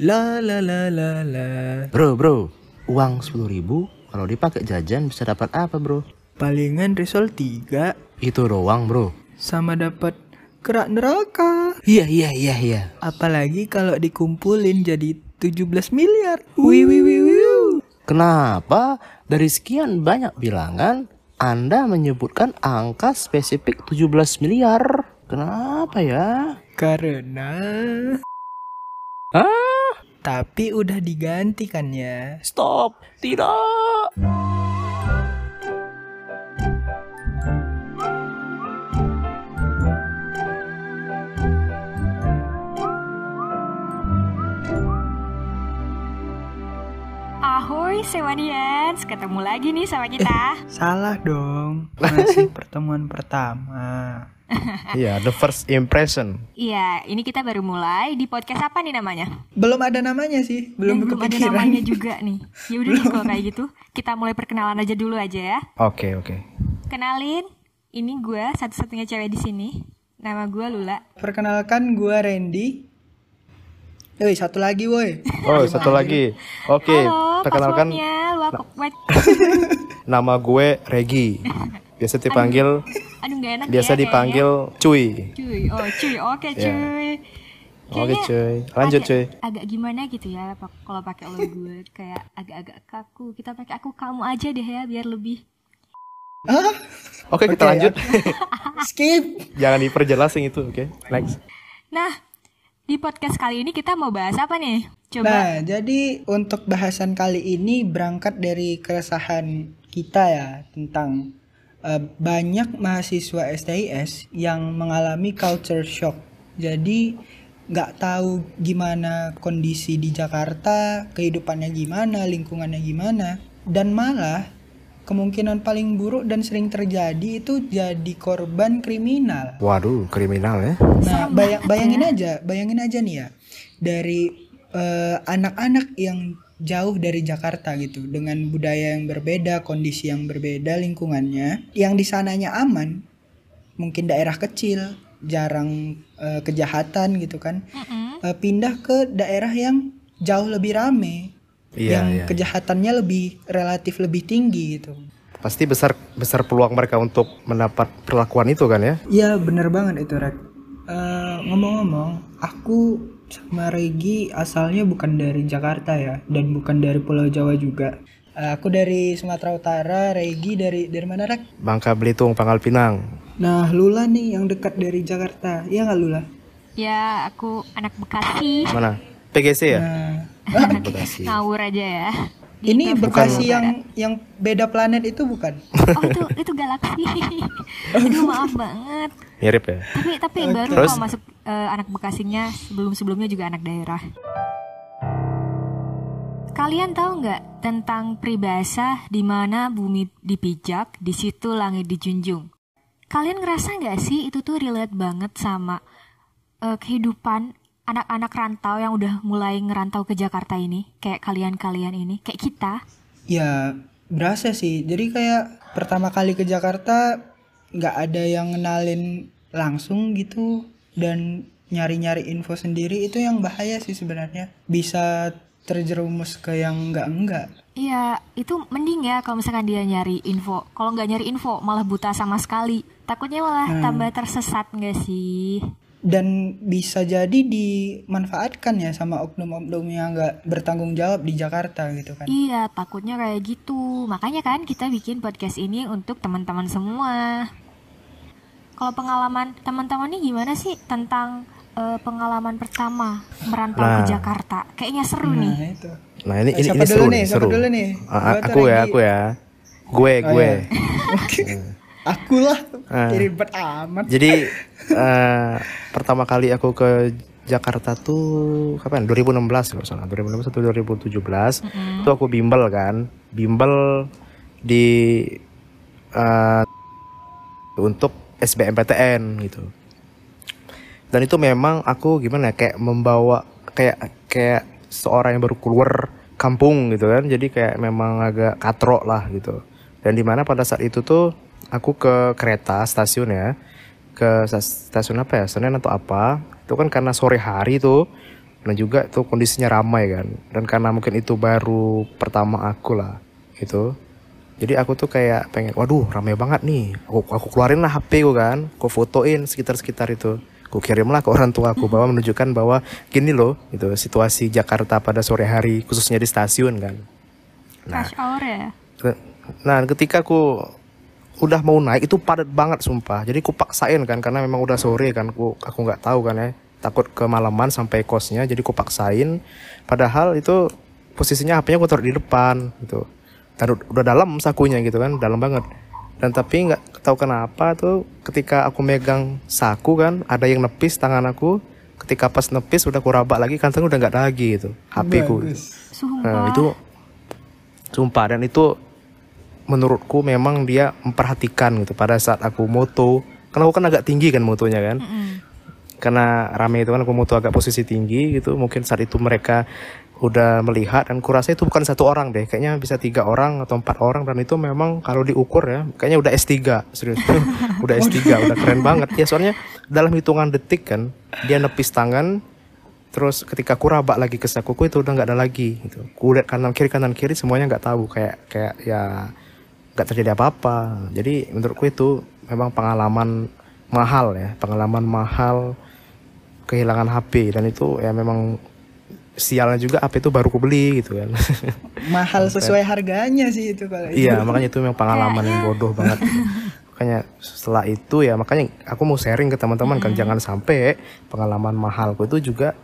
La la la la la. Bro, bro, uang 10 ribu kalau dipakai jajan bisa dapat apa, bro? Palingan risol 3 Itu doang, bro. sama dapat kerak neraka. Iya, iya, iya, iya. Apalagi kalau dikumpulin jadi 17 miliar. Wih wih wih wih. Kenapa dari sekian banyak bilangan Anda menyebutkan angka spesifik 17 miliar? Kenapa ya? Karena Hah? Tapi udah diganti kan ya. Stop, tidak. Ahoy Sewanians, ketemu lagi nih sama kita. Salah dong. Masih pertemuan pertama. Iya, the first impression. Iya, ini kita baru mulai di podcast apa nih namanya? Belum ada namanya sih, belum Dan belum ada namanya juga nih. Ya udah nih kalau kayak gitu, kita mulai perkenalan aja dulu aja ya. Oke, oke. Kenalin, ini gue satu-satunya cewek di sini. Nama gue Lula. Perkenalkan gua Randy. Woi, satu lagi woi. Oh, satu lagi. Oke, Halo, perkenalkan nama gue Regi. Biasa dipanggil Aduh nggak enak biasa ya kayaknya. dipanggil Cuy. Cuy, oh cuy, oke Ya. cuy. Oke, Kayaknya cuy. Lanjut, agak- cuy. Agak gimana gitu ya kalau pakai lo gue kayak agak-agak kaku. Kita pakai aku kamu aja deh ya biar lebih? Oke, kita Oke, lanjut. Skip. Jangan diperjelas yang itu, oke? Next. Nah, di podcast kali ini kita mau bahas apa nih? Coba. Nah, jadi untuk bahasan kali ini berangkat dari keresahan kita ya tentang eh, banyak mahasiswa STIS yang mengalami culture shock. Jadi nggak tahu gimana kondisi di Jakarta, kehidupannya gimana, lingkungannya gimana, dan malah kemungkinan paling buruk dan sering terjadi itu jadi korban kriminal. Waduh, kriminal ya. Nah, bayang- bayangin aja, bayangin aja nih ya, dari eh, anak-anak yang jauh dari Jakarta gitu, dengan budaya yang berbeda, kondisi yang berbeda, lingkungannya, yang di sananya aman, mungkin daerah kecil, jarang eh, kejahatan gitu kan, eh, pindah ke daerah yang jauh lebih rame, Iya, yang iya. kejahatannya lebih relatif lebih tinggi gitu. Pasti besar besar peluang mereka untuk mendapat perlakuan itu kan ya? Iya bener banget itu Rek. Eh, Ngomong-ngomong, aku sama Regi asalnya bukan dari Jakarta ya, dan bukan dari Pulau Jawa juga. Eh, aku dari Sumatera Utara, Regi dari dari mana Rek? Bangka Belitung, Pangkal Pinang. Nah Lula nih yang dekat dari Jakarta, iya nggak Lula? Ya, aku anak Bekasi. Mana? PGC ya? Nah, Bekasi. Ngawur aja ya. Di ini Bekasi yang yang beda planet itu bukan? Oh, itu itu galaksi. Aduh, maaf banget. Mirip ya? Tapi tapi baru Terus? kok masuk eh, anak Bekasinya sebelum-sebelumnya juga anak daerah. Kalian tahu nggak tentang peribahasa di mana bumi dipijak, di situ langit dijunjung? Kalian ngerasa nggak sih itu tuh relate banget sama eh, kehidupan anak-anak rantau yang udah mulai ngerantau ke Jakarta ini? Kayak kalian-kalian ini, kayak kita. Ya berasa sih. Jadi kayak pertama kali ke Jakarta nggak ada yang ngenalin langsung gitu dan nyari-nyari info sendiri itu yang bahaya sih sebenarnya. Bisa terjerumus ke yang enggak-enggak. Iya, itu mending ya kalau misalkan dia nyari info. Kalau nggak nyari info, malah buta sama sekali. Takutnya malah tambah tersesat nggak sih? Dan bisa jadi dimanfaatkan ya sama oknum-oknum yang nggak bertanggung jawab di Jakarta gitu kan. Iya, takutnya kayak gitu. Makanya kan kita bikin podcast ini untuk teman-teman semua. Kalau pengalaman teman-teman nih gimana sih tentang eh, pengalaman pertama merantau ke Nah. Jakarta? Kayaknya seru nih. Nah itu. Nah ini ini, Siapa ini dulu seru nih? nih, Siapa seru. dulu nih? Atau aku ya, aku ya. Gue, Oh, gue. iya. Oke. Aku lah. Ah. Ribet amat. Jadi eh, pertama kali aku ke Jakarta tuh kapan? 2016 kalau salah. 2016 atau 2017. Itu aku bimbel kan. Bimbel di eh, untuk SBMPTN gitu. Dan itu memang aku gimana ya kayak membawa kayak kayak seorang yang baru keluar kampung gitu kan. Jadi kayak memang agak katrok lah gitu. Dan di mana pada saat itu tuh aku ke kereta stasiun ya. Ke stas- stasiun apa ya? Senen atau apa. Itu kan karena sore hari tuh. Dan juga itu kondisinya ramai kan. Dan karena mungkin itu baru pertama aku lah gitu. Jadi aku tuh kayak pengen waduh ramai banget nih. Aku, aku keluarin lah HP ku kan. Aku fotoin sekitar-sekitar itu. Aku kirimlah ke orang tua aku bahwa menunjukkan bahwa gini loh itu situasi Jakarta pada sore hari khususnya di stasiun kan. Nah hour ya? Nah, ketika aku udah mau naik itu padat banget sumpah. Jadi aku paksain kan karena memang udah sore kan. Aku aku nggak tahu kan ya. Takut kemalaman sampai kosnya. Jadi aku paksain. Padahal itu posisinya HP-nya aku taruh di depan gitu. Dan ud- udah dalam sakunya gitu kan, dalam banget. Dan tapi nggak tahu kenapa tuh ketika aku megang saku kan ada yang nepis tangan aku. Ketika pas nepis udah aku rabak lagi kantong udah nggak ada lagi gitu. HP ku. Sumpah. Nah, itu sumpah dan itu menurutku memang dia memperhatikan gitu. Pada saat aku moto karena aku kan agak tinggi kan motonya kan. Mm-mm. karena rame itu kan aku moto agak posisi tinggi gitu. Mungkin saat itu mereka udah melihat dan kurasa itu bukan satu orang deh. Kayaknya bisa tiga orang atau empat orang dan itu memang kalau diukur ya kayaknya udah S3 serius. Udah S3 udah keren banget. Ya soalnya dalam hitungan detik kan dia nepis tangan terus ketika aku rabak lagi ke sakuku itu udah nggak ada lagi gitu. Aku lihat kanan kiri kanan kiri semuanya nggak tahu. Kayak kayak ya nggak terjadi apa-apa jadi menurutku itu memang pengalaman mahal ya pengalaman mahal kehilangan HP dan itu ya memang sialnya juga HP itu baru aku beli gitu kan Mahal sesuai harganya sih itu kalau itu. iya makanya itu memang pengalaman yang bodoh banget makanya setelah itu ya makanya aku mau sharing ke teman-teman kan jangan sampai pengalaman mahalku itu juga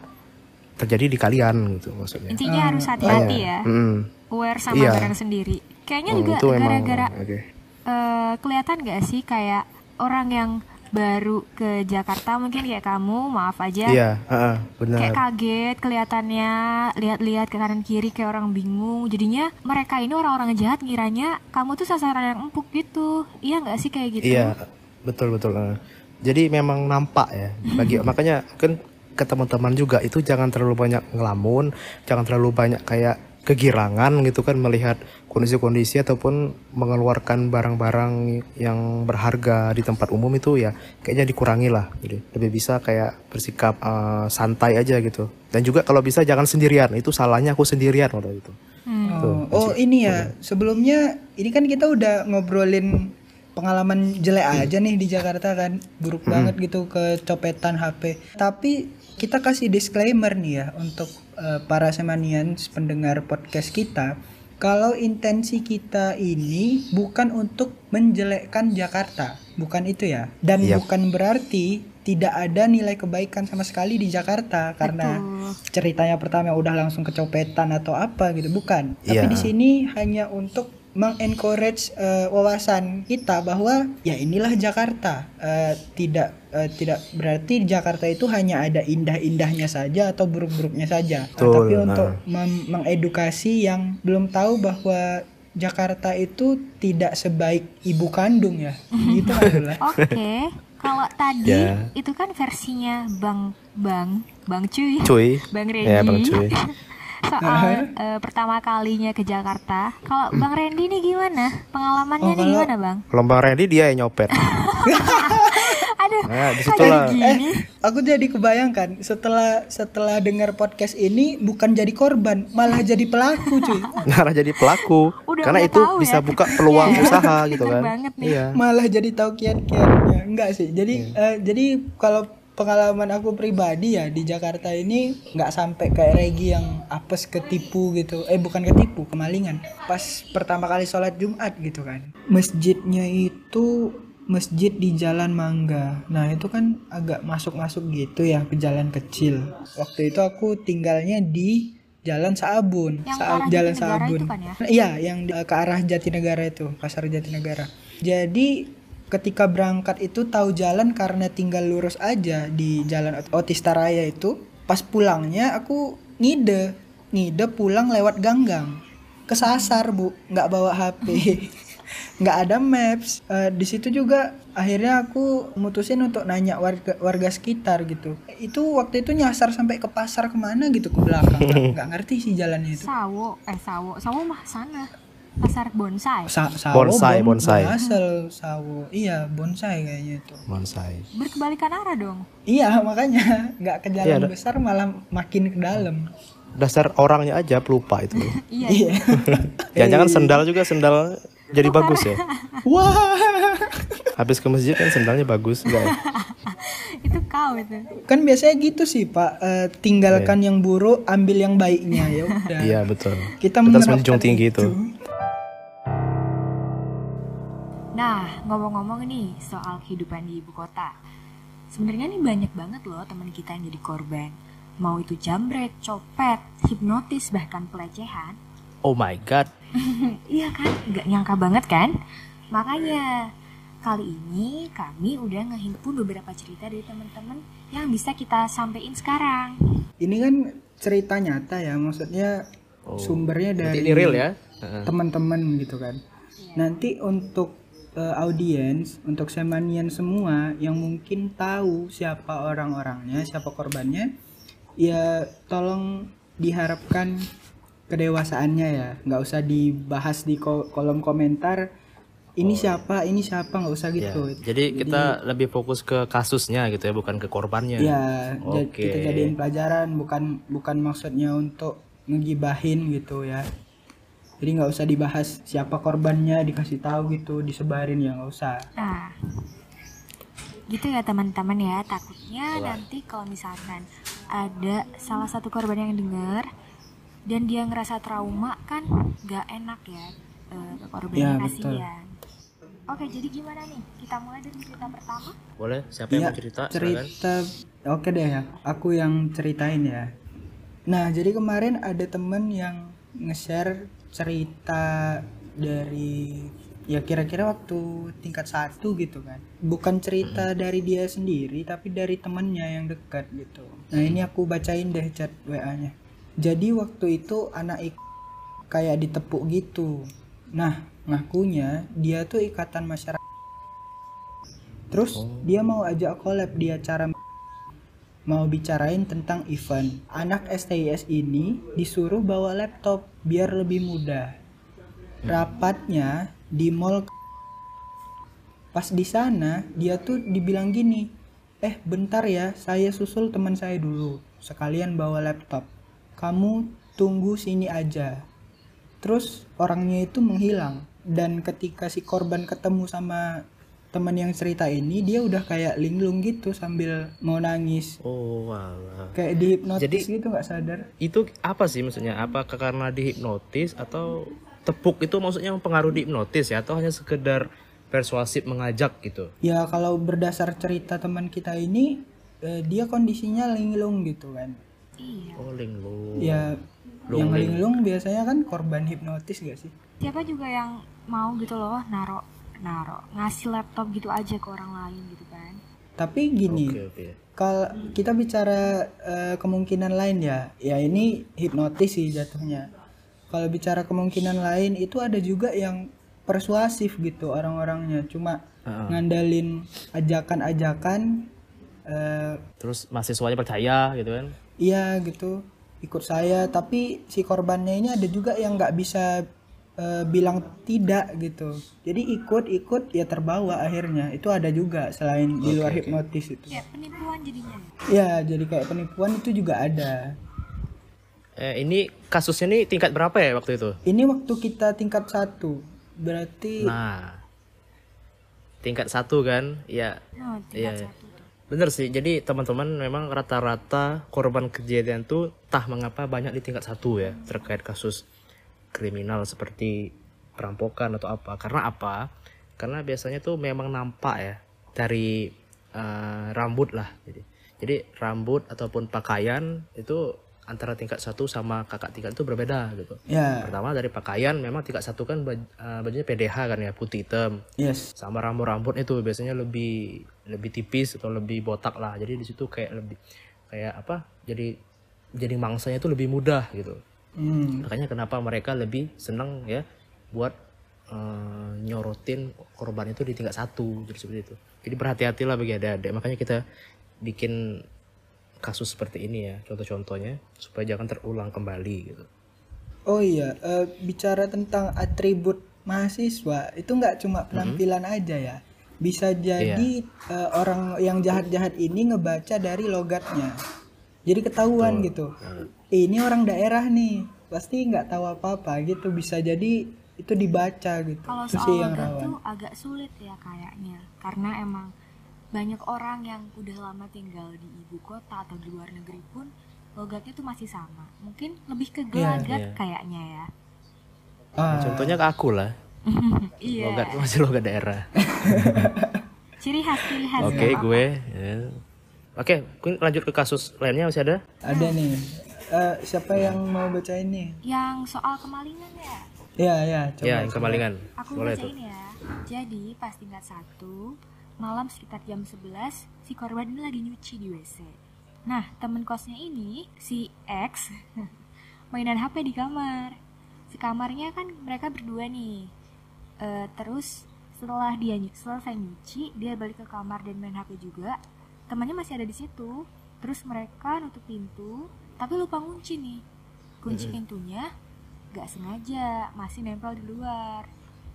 terjadi di kalian gitu maksudnya Intinya harus hati-hati ya. Mm. Aware sama Iya. barang sendiri. Kayaknya Hmm, juga gara-gara oke. eh, kelihatan gak sih kayak orang yang baru ke Jakarta mungkin kayak kamu maaf aja iya heeh, benar kayak kaget kelihatannya lihat-lihat ke kanan kiri kayak orang bingung jadinya mereka ini orang-orang jahat ngiranya kamu tuh sasaran yang empuk gitu iya nggak sih kayak gitu Iya, betul betul. eh. Jadi memang nampak ya. Bagi makanya kan ke teman-teman juga itu jangan terlalu banyak ngelamun, jangan terlalu banyak kayak kegirangan gitu kan melihat kondisi-kondisi ataupun mengeluarkan barang-barang yang berharga di tempat umum itu ya kayaknya dikurangi lah. Jadi lebih bisa kayak bersikap eh, santai aja gitu. Dan juga kalau bisa jangan sendirian itu salahnya aku sendirian waktu itu. Hmm. Oh, oh ini ya. sebelumnya ini kan kita udah ngobrolin pengalaman jelek aja nih di Jakarta kan. Buruk banget gitu kecopetan HP. Tapi kita kasih disclaimer nih ya untuk eh, para semanians pendengar podcast kita kalau intensi kita ini bukan untuk menjelekkan Jakarta, bukan itu ya. Dan Yap. bukan berarti tidak ada nilai kebaikan sama sekali di Jakarta karena ceritanya pertama udah langsung kecopetan atau apa gitu bukan tapi Iya. di sini hanya untuk mengencourage eh, wawasan kita bahwa ya inilah Jakarta. Eh, tidak eh, tidak berarti Jakarta itu hanya ada indah-indahnya saja atau buruk-buruknya saja. Betul, tapi nah. untuk mem- mengedukasi yang belum tahu bahwa Jakarta itu tidak sebaik ibu kandung ya. Gitu adalah Oke, kalau tadi Ya. itu kan versinya Bang Bang Bang Cuy, cuy. Bang ya bang cuy Soal eh, pertama kalinya ke Jakarta. Kalau Bang Randy nih gimana? Pengalamannya Oh, nih gimana, Bang? kalau bang Randy dia yang nyopet Aduh, nah situlah gini. Aku jadi kebayangkan setelah setelah dengar podcast ini bukan jadi korban, malah jadi pelaku, cuy. Nara jadi pelaku Udah- karena itu tahu bisa ya buka peluang ya. usaha gitu kan banget nih. iya Malah jadi tahu kiat-kiatnya. Enggak sih. Jadi eh, jadi kalau pengalaman aku pribadi ya di Jakarta ini nggak sampai kayak Regi yang apes ketipu gitu. Eh bukan ketipu, kemalingan. Pas pertama kali sholat Jumat gitu kan. Masjidnya itu masjid di Jalan Mangga. Nah, itu kan agak masuk-masuk gitu ya ke jalan kecil. Waktu itu aku tinggalnya di Jalan Saabun, Yang arah Jalan Saabun. itu kan ya? Iya, yang ke arah Jatinegara itu, pasar Jatinegara. Jadi ketika berangkat itu tahu jalan karena tinggal lurus aja di jalan Ot- Otista Raya itu. Pas pulangnya aku ngide, ngide pulang lewat ganggang. Kesasar bu, nggak bawa HP, nggak ada maps. Eh, di situ juga akhirnya aku mutusin untuk nanya warga warga sekitar gitu. Itu waktu itu nyasar sampai ke pasar ke mana gitu ke belakang, nggak ngerti sih jalannya itu. Sawo, eh Sawo, Sawo mah sana. Pasar bonsai. Sa sawo Bonsai, bom- bonsai. Berhasil sawo. Iya, bonsai kayaknya itu. Bonsai. Berkebalikan arah dong. Iya, makanya nggak ke jalan Iya, besar malah makin ke dalam. Dasar orangnya aja pelupa itu. Iya. Iya. Jangan-jangan sendal juga sendal jadi bagus ya. Wah. Habis ke masjid kan sendalnya bagus enggak ya? itu kau itu. Kan biasanya gitu sih, Pak. Eh, tinggalkan yang buruk, ambil yang baiknya ya udah. Iya betul. Kita Kita menjunjung tinggi itu. Nah, ngomong-ngomong nih soal kehidupan di ibu kota. Sebenarnya nih banyak banget loh teman kita yang jadi korban. Mau itu jambret, copet, hipnotis, bahkan pelecehan. Oh my god. Iya kan? Nggak nyangka banget kan? Makanya, kali ini kami udah ngehimpun beberapa cerita dari teman-teman yang bisa kita sampein sekarang. Ini kan cerita nyata ya, maksudnya sumbernya Berarti dari ini real ya? Teman-teman gitu kan. Nanti untuk eh, audiens, untuk semanian semua yang mungkin tahu siapa orang-orangnya, siapa korbannya, ya tolong diharapkan kedewasaannya ya, nggak usah dibahas di ko- kolom komentar. Ini siapa, ini siapa, nggak usah Ya, gitu. jadi kita lebih fokus ke kasusnya gitu ya, bukan ke korbannya. Ya, Oke. kita jadiin pelajaran, bukan bukan maksudnya untuk ngegibahin gitu ya. Jadi nggak usah dibahas siapa korbannya, dikasih tahu gitu, disebarin ya nggak usah. Nah, gitu ya teman-teman ya. Takutnya nanti kalau misalkan ada salah satu korban yang dengar dan dia ngerasa trauma kan nggak enak ya eh, ke korban Ya, yang betul. kasihan. Oke, jadi gimana nih? Kita mulai dari cerita pertama. Boleh? Siapa yang Iya, mau cerita? Silakan. cerita oke deh ya aku yang ceritain ya nah jadi kemarin ada temen yang nge-share cerita dari ya kira-kira waktu tingkat satu gitu kan. Bukan cerita dari dia sendiri tapi dari temennya yang dekat gitu. Nah ini aku bacain deh chat WA nya. Jadi waktu itu anak ik kayak ditepuk gitu. Nah ngakunya dia tuh ikatan masyarakat. Terus dia mau ajak collab di acara mau bicarain tentang event. Anak STIS ini disuruh bawa laptop biar lebih mudah. Rapatnya di mall pas di sana dia tuh dibilang gini, "Eh, bentar ya, saya susul teman saya dulu. Sekalian bawa laptop. Kamu tunggu sini aja." Terus orangnya itu menghilang dan ketika si korban ketemu sama teman yang cerita ini dia udah kayak linglung gitu sambil mau nangis Oh, walah. kayak dihipnotis Jadi- gitu nggak sadar Itu apa sih maksudnya? Apakah karena dihipnotis atau tepuk itu maksudnya mempengaruhi dihipnotis ya atau hanya sekedar persuasif mengajak gitu? ya kalau berdasar cerita teman kita ini eh, dia kondisinya linglung gitu kan Iya. Oh, linglung. ya yang linglung biasanya kan korban hipnotis gak sih Siapa juga yang mau gitu loh naro naro ngasih laptop gitu aja ke orang lain gitu kan? tapi gini Oke, oke. kalau kita bicara eh, kemungkinan lain ya ya ini hipnotis sih jatuhnya kalau bicara kemungkinan lain itu ada juga yang persuasif gitu orang-orangnya cuma Heeh. ngandalin ajakan-ajakan eh, Terus mahasiswanya percaya gitu kan? iya gitu ikut saya tapi si korbannya ini ada juga yang nggak bisa eh, bilang tidak gitu jadi ikut-ikut ya terbawa akhirnya itu ada juga selain di luar hipnotis itu Kayak penipuan jadinya. ya jadi kayak penipuan itu juga ada Eh, ini kasusnya nih tingkat berapa ya waktu itu? ini waktu kita tingkat satu berarti Nah, tingkat satu kan? Ya, Iya, tingkat satu tuh. bener sih. Jadi teman-teman memang rata-rata korban kejadian tuh tah mengapa banyak di tingkat satu ya terkait kasus kriminal seperti perampokan atau apa? Karena apa? Karena biasanya tuh memang nampak ya dari eh, rambut lah. Jadi, jadi rambut ataupun pakaian itu antara tingkat satu sama kakak tingkat itu berbeda gitu. ya Pertama dari pakaian memang tingkat satu kan baj- eh, bajunya PDH kan ya putih hitam yes sama rambut-rambut itu biasanya lebih lebih tipis atau lebih botak lah jadi di situ kayak lebih kayak apa jadi jadi mangsanya itu lebih mudah gitu hmm. makanya kenapa mereka lebih senang ya buat eh, nyorotin korban itu di tingkat satu jadi seperti itu jadi berhati-hatilah bagi adik-adik makanya kita bikin kasus seperti ini ya contoh-contohnya supaya jangan terulang kembali gitu Oh iya, eh, bicara tentang atribut mahasiswa itu nggak cuma penampilan aja ya. Bisa jadi eh, orang yang jahat-jahat ini ngebaca dari logatnya. Jadi ketahuan gitu. Ini orang daerah nih, pasti nggak tahu apa-apa gitu. Bisa jadi itu dibaca gitu. Kalau Itu soal sih yang rawan. tuh agak sulit ya kayaknya, karena emang banyak orang yang udah lama tinggal di ibu kota atau di luar negeri pun logatnya tuh masih sama. Mungkin lebih ke gelagat Iya. kayaknya ya. Ah, Contohnya ke aku lah. Iya. Logat masih logat daerah. Ciri khas ciri khas. Oke, apa-apa. gue. ya. Oke, mungkin lanjut ke kasus lainnya masih ada? ada nih. Eh, siapa yang mau baca ini? Yang soal kemalingan ya. Ya, ya, coba. ya, yang kemalingan. Aku Boleh bacain ya. Jadi pas tingkat satu malam sekitar jam 11 si korban ini lagi nyuci di WC. Nah temen kosnya ini si X mainan HP di kamar. Si kamarnya kan mereka berdua nih. Eh, terus setelah dia selesai nyuci dia balik ke kamar dan main HP juga. Temannya masih ada di situ. Terus mereka nutup pintu tapi lupa kunci nih. Kunci pintunya nggak sengaja masih nempel di luar.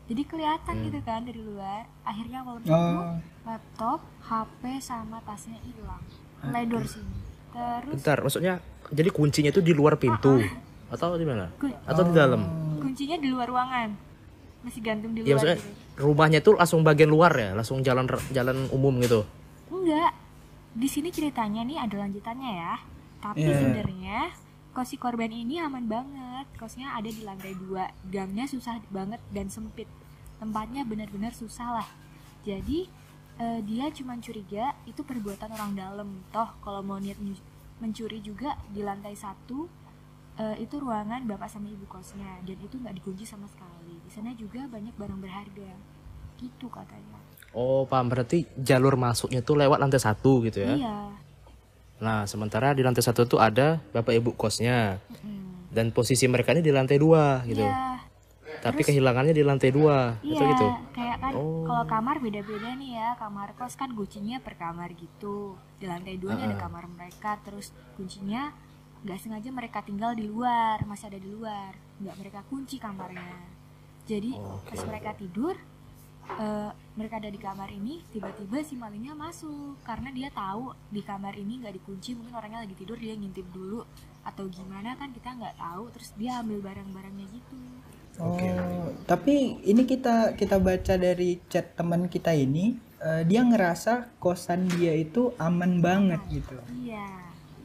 Jadi kelihatan gitu kan dari luar. Akhirnya kalau itu Oh, laptop HP sama tasnya hilang. Ledor sini. Terus Bentar, maksudnya jadi kuncinya itu di luar pintu? Atau di mana? Kun- Atau di dalam? kuncinya di luar ruangan. Masih gantung di Ya luar maksudnya gitu. rumahnya tuh langsung bagian luar ya, langsung jalan jalan umum gitu. enggak di sini ceritanya nih ada lanjutannya ya. Tapi Iya. sebenarnya kos si korban ini aman banget. Kosnya ada di lantai dua. Gangnya susah banget dan sempit. Tempatnya benar-benar susah lah. Jadi eh, dia cuma curiga itu perbuatan orang dalam. Toh kalau mau niat mencuri juga di lantai satu eh, itu ruangan bapak sama ibu kosnya. Dan itu nggak dikunci sama sekali. Di sana juga banyak barang berharga. Gitu katanya Oh, paham berarti jalur masuknya tuh lewat lantai satu gitu ya. iya Nah, sementara di lantai satu tuh ada bapak ibu kosnya Mm. dan posisi mereka ini di lantai dua gitu. Iya, Tapi kehilangannya di lantai dua, iya, itu gitu. kayak kan Oh. kalau kamar beda-beda nih ya. Kamar kos kan kuncinya per kamar gitu. Di lantai dua nih ada kamar mereka, terus kuncinya nggak sengaja mereka tinggal di luar, masih ada di luar, nggak mereka kunci kamarnya. Jadi pas mereka tidur, eh, mereka ada di kamar ini, tiba-tiba si malingnya masuk karena dia tahu di kamar ini nggak dikunci, mungkin orangnya lagi tidur dia ngintip dulu atau gimana kan kita nggak tahu, terus dia ambil barang-barangnya gitu. Oh, tapi ini kita kita baca dari chat teman kita ini, eh, dia ngerasa kosan dia itu aman banget gitu. Iya.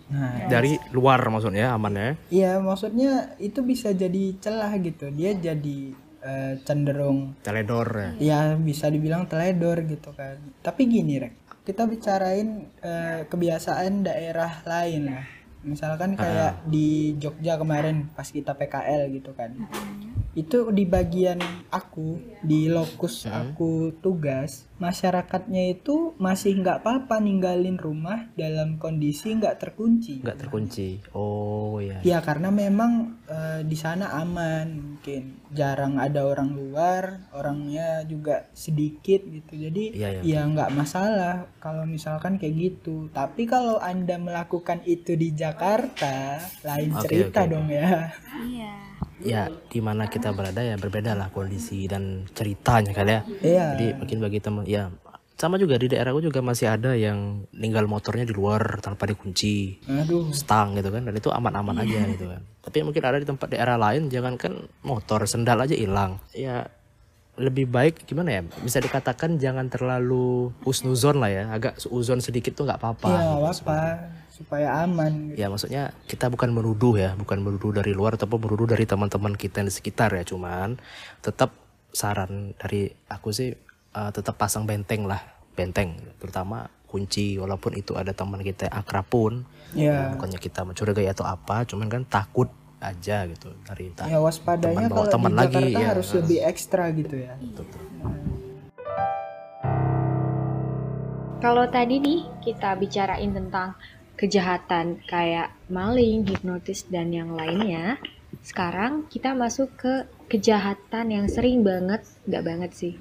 Nah, Dari luar maksudnya amannya. iya maksudnya itu bisa jadi celah gitu. Dia jadi eh, cenderung Teledor ya. ya bisa dibilang teledor gitu kan. Tapi gini rek, kita bicarain eh, kebiasaan daerah lain lah. Misalkan kayak di Jogja kemarin pas kita PKL gitu kan. Itu di bagian aku di lokus aku tugas masyarakatnya itu masih nggak apa-apa ninggalin rumah dalam kondisi nggak terkunci. Nggak terkunci. Oh ya. Ya karena memang eh, di sana aman mungkin jarang ada orang luar, orangnya juga sedikit gitu. Jadi Iya, iya. ya nggak masalah kalau misalkan kayak gitu. Tapi kalau anda melakukan itu di Jakarta, lain Oke, cerita oke, dong ya. Iya. Ya, di mana kita berada ya berbeda lah kondisi dan ceritanya kali ya. Iya. Jadi mungkin bagi teman ya sama juga di daerahku juga masih ada yang ninggal motornya di luar tanpa dikunci Aduh. stang gitu kan dan itu aman-aman aja gitu kan tapi mungkin ada di tempat daerah lain jangankan motor sendal aja hilang ya lebih baik gimana ya bisa dikatakan jangan terlalu husnuzon lah ya agak seuzon sedikit tuh nggak apa-apa Iya, gitu. apa supaya aman. ya maksudnya kita bukan menuduh ya bukan menuduh dari luar ataupun menuduh dari teman-teman kita yang di sekitar ya cuman tetap saran dari aku sih eh, tetap pasang benteng lah benteng terutama kunci walaupun itu ada teman kita yang akrab pun Ya. bukannya kita mencurigai atau apa cuman kan takut aja gitu dari entah Ya waspadanya teman bawa kalau teman di lagi, Jakarta ya. harus lebih ekstra gitu ya. Kalau tadi nih kita bicarain tentang kejahatan kayak maling, hipnotis dan yang lainnya. Sekarang kita masuk ke kejahatan yang sering banget, nggak banget sih,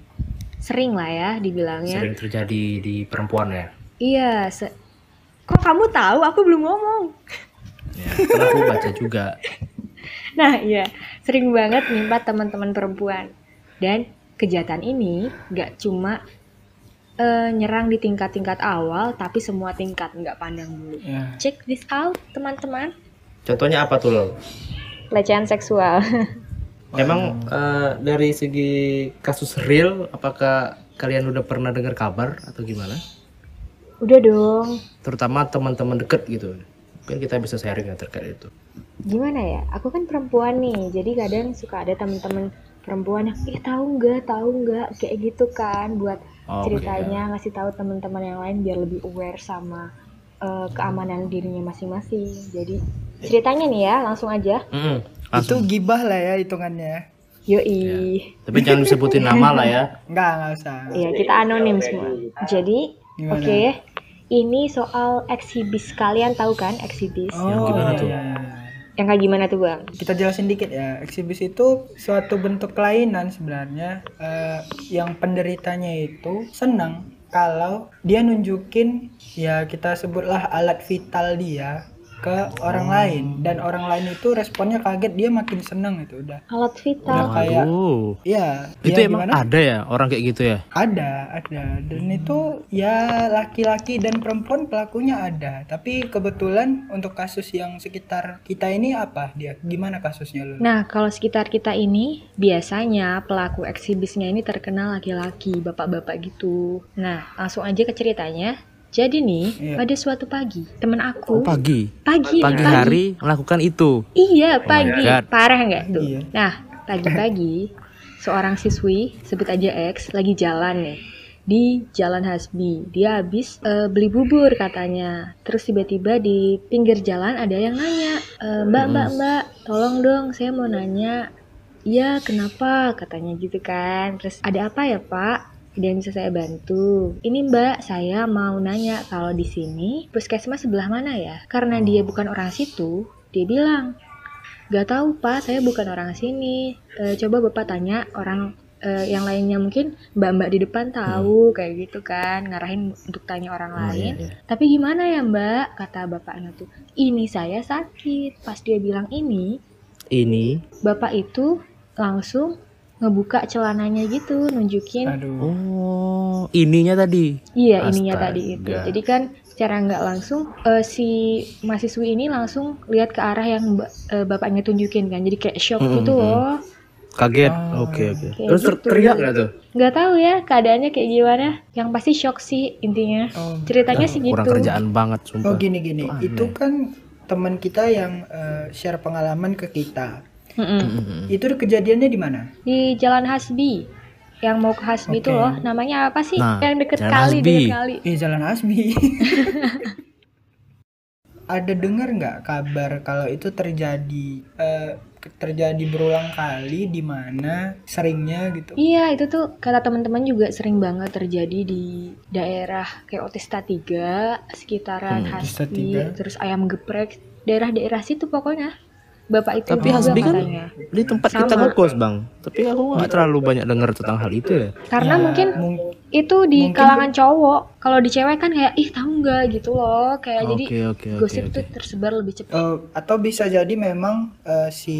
sering lah ya dibilangnya. sering terjadi di perempuan ya Iya, se- kok kamu tahu? Aku belum ngomong. ya kan aku baca juga Nah, iya. sering banget nimpa teman-teman perempuan. Dan kejahatan ini nggak cuma eh, nyerang di tingkat-tingkat awal, tapi semua tingkat nggak pandang bulu. Ya. Check this out, teman-teman. Contohnya apa tuh lo? Pelecehan seksual. Emang eh, dari segi kasus real, apakah kalian udah pernah dengar kabar atau gimana? Udah dong. Terutama teman-teman deket gitu. Mungkin kita bisa sharing ya terkait itu. Gimana ya? Aku kan perempuan nih, jadi kadang suka ada teman-teman perempuan yang, ih tahu nggak, tahu nggak, kayak gitu kan, buat Oh, ceritanya ngasih tahu teman-teman yang lain biar lebih aware sama eh, keamanan dirinya masing-masing. Jadi ceritanya nih ya, langsung aja. Itu langsung. gibah lah ya hitungannya. Yoi. Tapi jangan disebutin nama lah ya. Enggak, enggak usah. Iya, kita anonim semua. Jadi, oke. Ini soal eksibis. Kalian tahu kan eksibis? Oh, gimana iya, tuh? iya, iya. Yang kayak gimana tuh, Bang? Kita jelasin dikit ya. Eksibis itu suatu bentuk kelainan sebenarnya eh, yang penderitanya itu senang kalau dia nunjukin ya kita sebutlah alat vital dia ke orang lain dan orang lain itu responnya kaget dia makin seneng itu udah Alat udah vital. kayak Waduh. ya Itu ya emang gimana? ada ya orang kayak gitu ya? ada ada dan itu ya laki-laki dan perempuan pelakunya ada tapi kebetulan untuk kasus yang sekitar kita ini apa dia gimana kasusnya lu Nah, kalau sekitar kita ini biasanya pelaku eksibisnya ini terkenal laki-laki, bapak-bapak gitu. Nah, langsung aja ke ceritanya. Jadi nih, Iya. pada suatu pagi, temen Oh, aku pagi. pagi, Pagi hari melakukan itu. Iya, my pagi. God. Parah nggak tuh? Iya. Nah, pagi-pagi seorang siswi, sebut aja X, lagi jalan nih di Jalan Hasbi. Dia habis eh, beli bubur katanya. Terus tiba-tiba di pinggir jalan ada yang nanya, "Eh, Mbak, Mbak, Mbak, tolong dong, saya mau nanya." Iya, kenapa? Katanya gitu kan. Terus ada apa ya, Pak? Ada yang bisa saya bantu? Ini Mbak, saya mau nanya kalau di sini puskesmas sebelah mana ya? Karena dia bukan orang situ, dia bilang, Gak tahu pak, saya bukan orang sini. Eh, coba bapak tanya orang eh, yang lainnya mungkin mbak-mbak di depan tahu kayak gitu kan, ngarahin untuk tanya orang lain. iya, iya. Tapi gimana ya mbak? Kata bapaknya tuh, ini saya sakit. Pas dia bilang ini, Ini. bapak itu langsung ngebuka celananya gitu, nunjukin aduh Oh, ininya tadi. Iya ininya Astaga. tadi itu. Jadi kan secara nggak langsung eh, si mahasiswi ini langsung lihat ke arah yang eh, bapaknya tunjukin kan. Jadi kayak shock Mm-mm, gitu mm. loh. Kaget. Oh. Oke, oke. Kayak Terus ter- gitu. teriak nggak tuh? Nggak tahu ya keadaannya kayak gimana. Yang pasti shock sih intinya. oh, Ceritanya sih gitu. Kurang kerjaan banget, oh sumpah. gini gini Itu kan teman kita yang eh, share pengalaman ke kita Mm-mm. Mm-mm. itu kejadiannya di mana Di Jalan Hasbi. Yang mau ke Hasbi itu Oke. loh. Namanya apa sih? Nah, yang deket Jalan kali, Hasbi. deket kali. eh jalan Asmi ada dengar nggak kabar kalau itu terjadi eh, terjadi berulang kali di mana seringnya gitu Iya, itu tuh kata teman-teman juga sering banget terjadi di daerah kayak Otista 3, sekitaran Hmm, Otista Hasbi, 3. terus ayam geprek, daerah-daerah situ pokoknya. Bapak itu Tapi juga Hasbi kan katanya. di tempat kita Sama. ngekos, Bang. Tapi aku nggak terlalu banyak dengar tentang hal itu ya. Karena Ya, mungkin mung- itu di mungkin- kalangan cowok. Kalau di cewek kan kayak ih tahu nggak gitu loh, kayak jadi Oke, oke, oke, gosip oke. tuh tersebar lebih cepat. Eh, atau bisa jadi memang eh, si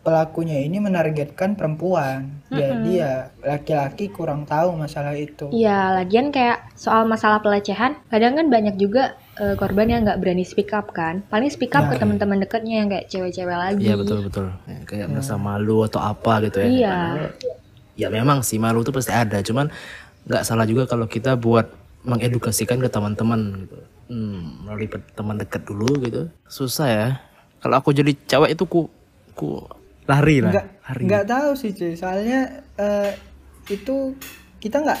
pelakunya ini menargetkan perempuan jadi ya laki-laki kurang tahu masalah itu Iya, lagian kayak soal masalah pelecehan, kadang kan banyak juga eh, korban yang nggak berani speak up kan. Paling speak up Nah, ke teman-teman dekatnya yang kayak cewek-cewek lagi. Iya betul betul. Ya, kayak merasa malu atau apa gitu ya. Iya. Ya memang sih malu itu pasti ada. Cuman nggak salah juga kalau kita buat mengedukasikan ke teman-teman gitu. Hmm, melalui teman dekat dulu gitu. Susah ya. Kalau aku jadi cewek itu ku ku lari lah. nggak Lari. nggak tahu sih cuy soalnya eh, itu kita nggak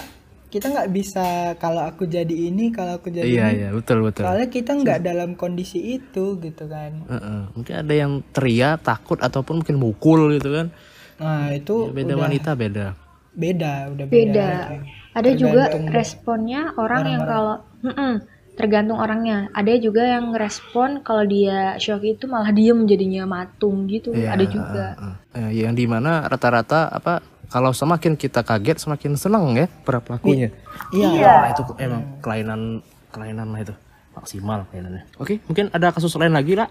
kita nggak bisa kalau aku jadi ini kalau aku jadi Iya ini iya betul betul. soalnya kita nggak dalam kondisi itu gitu kan Heeh. Mungkin ada yang teriak takut ataupun mungkin mukul gitu kan. nah itu Ya, beda udah wanita beda. beda udah beda, Beda. Ada juga responnya orang yang orang-orang. kalau Mm-mm, tergantung orangnya. Ada juga yang respon kalau dia shock itu malah diem jadinya matung gitu. Iya, Ada juga. heeh, heeh. Eh, yang di mana rata-rata apa kalau semakin kita kaget semakin senang ya para pelakunya. iya Wah, itu emang kelainan kelainan lah itu maksimal kelainannya. Oke, mungkin ada kasus lain lagi lah.